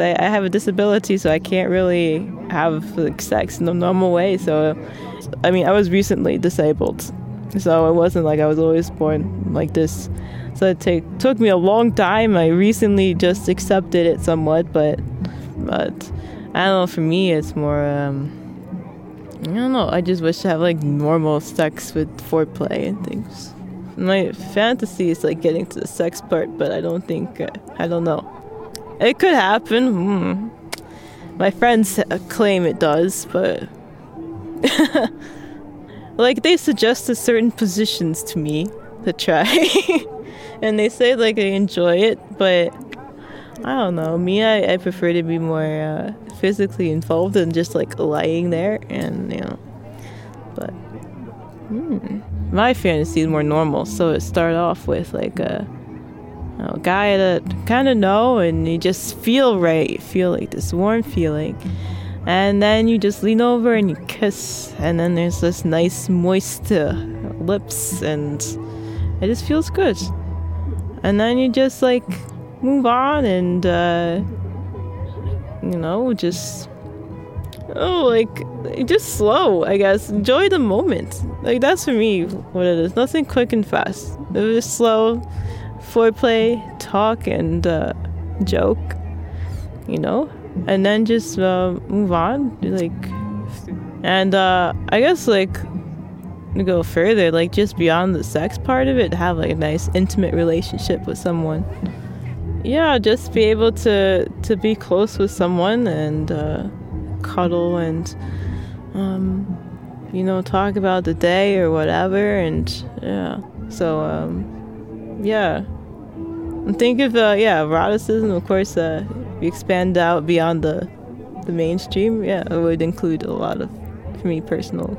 I, I have a disability, so I can't really have like sex in the normal way. So, I mean, I was recently disabled, so it wasn't like I was always born like this. So it take, took me a long time. I recently just accepted it somewhat, but but I don't know. For me, it's more. Um, I don't know. I just wish to have like normal sex with foreplay and things. My fantasy is like getting to the sex part, but I don't think. Uh, I don't know. It could happen. Hmm. My friends claim it does, but like they suggested certain positions to me to try, and they say like they enjoy it, but I don't know. Me, I, I prefer to be more uh, physically involved than just like lying there, and you know. But hmm, my fantasy is more normal, so it started off with like a a guy that kind of know and you just feel right, you feel like this warm feeling. And then you just lean over and you kiss, and then there's this nice moist uh, lips, and it just feels good. And then you just like move on and, uh, you know, just, oh, like, just slow, I guess. Enjoy the moment. Like, that's for me what it is. Nothing quick and fast. It was slow foreplay, talk, and uh, joke, you know, and then just uh, move on. Like, and uh, I guess like go further, like just beyond the sex part of it, have like a nice intimate relationship with someone. Yeah, just be able to to be close with someone and uh, cuddle and um, you know talk about the day or whatever, and yeah. So um, yeah, think of uh, yeah eroticism of course uh, if you expand out beyond the the mainstream yeah it would include a lot of for me personal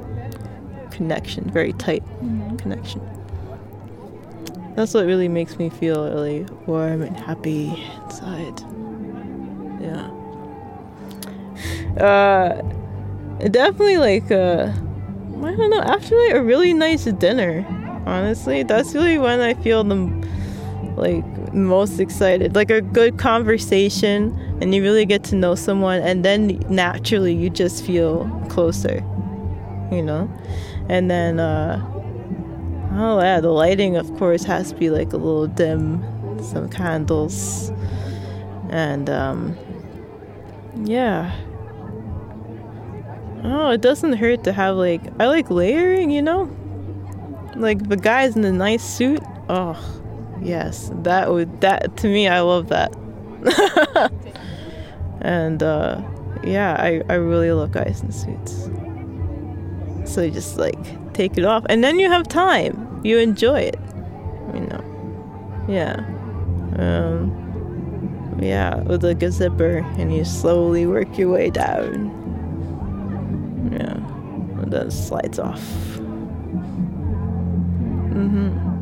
connection very tight mm-hmm. connection. That's what really makes me feel really warm and happy inside. Yeah. Uh definitely like uh i don't know after like a really nice dinner honestly that's really when i feel the like most excited. Like a good conversation, and you really get to know someone, and then naturally you just feel closer, you know? And then, uh, oh yeah, the lighting, of course, has to be like a little dim, some candles, and, um, yeah. Oh, it doesn't hurt to have like, I like layering, you know? Like the guys in the nice suit, oh Yes, that would that to me I love that. and uh yeah, I, I really love guys in suits. So you just like take it off and then you have time. You enjoy it. You know. Yeah. Um yeah, with like a zipper and you slowly work your way down. Yeah. And then slides off. Mm-hmm.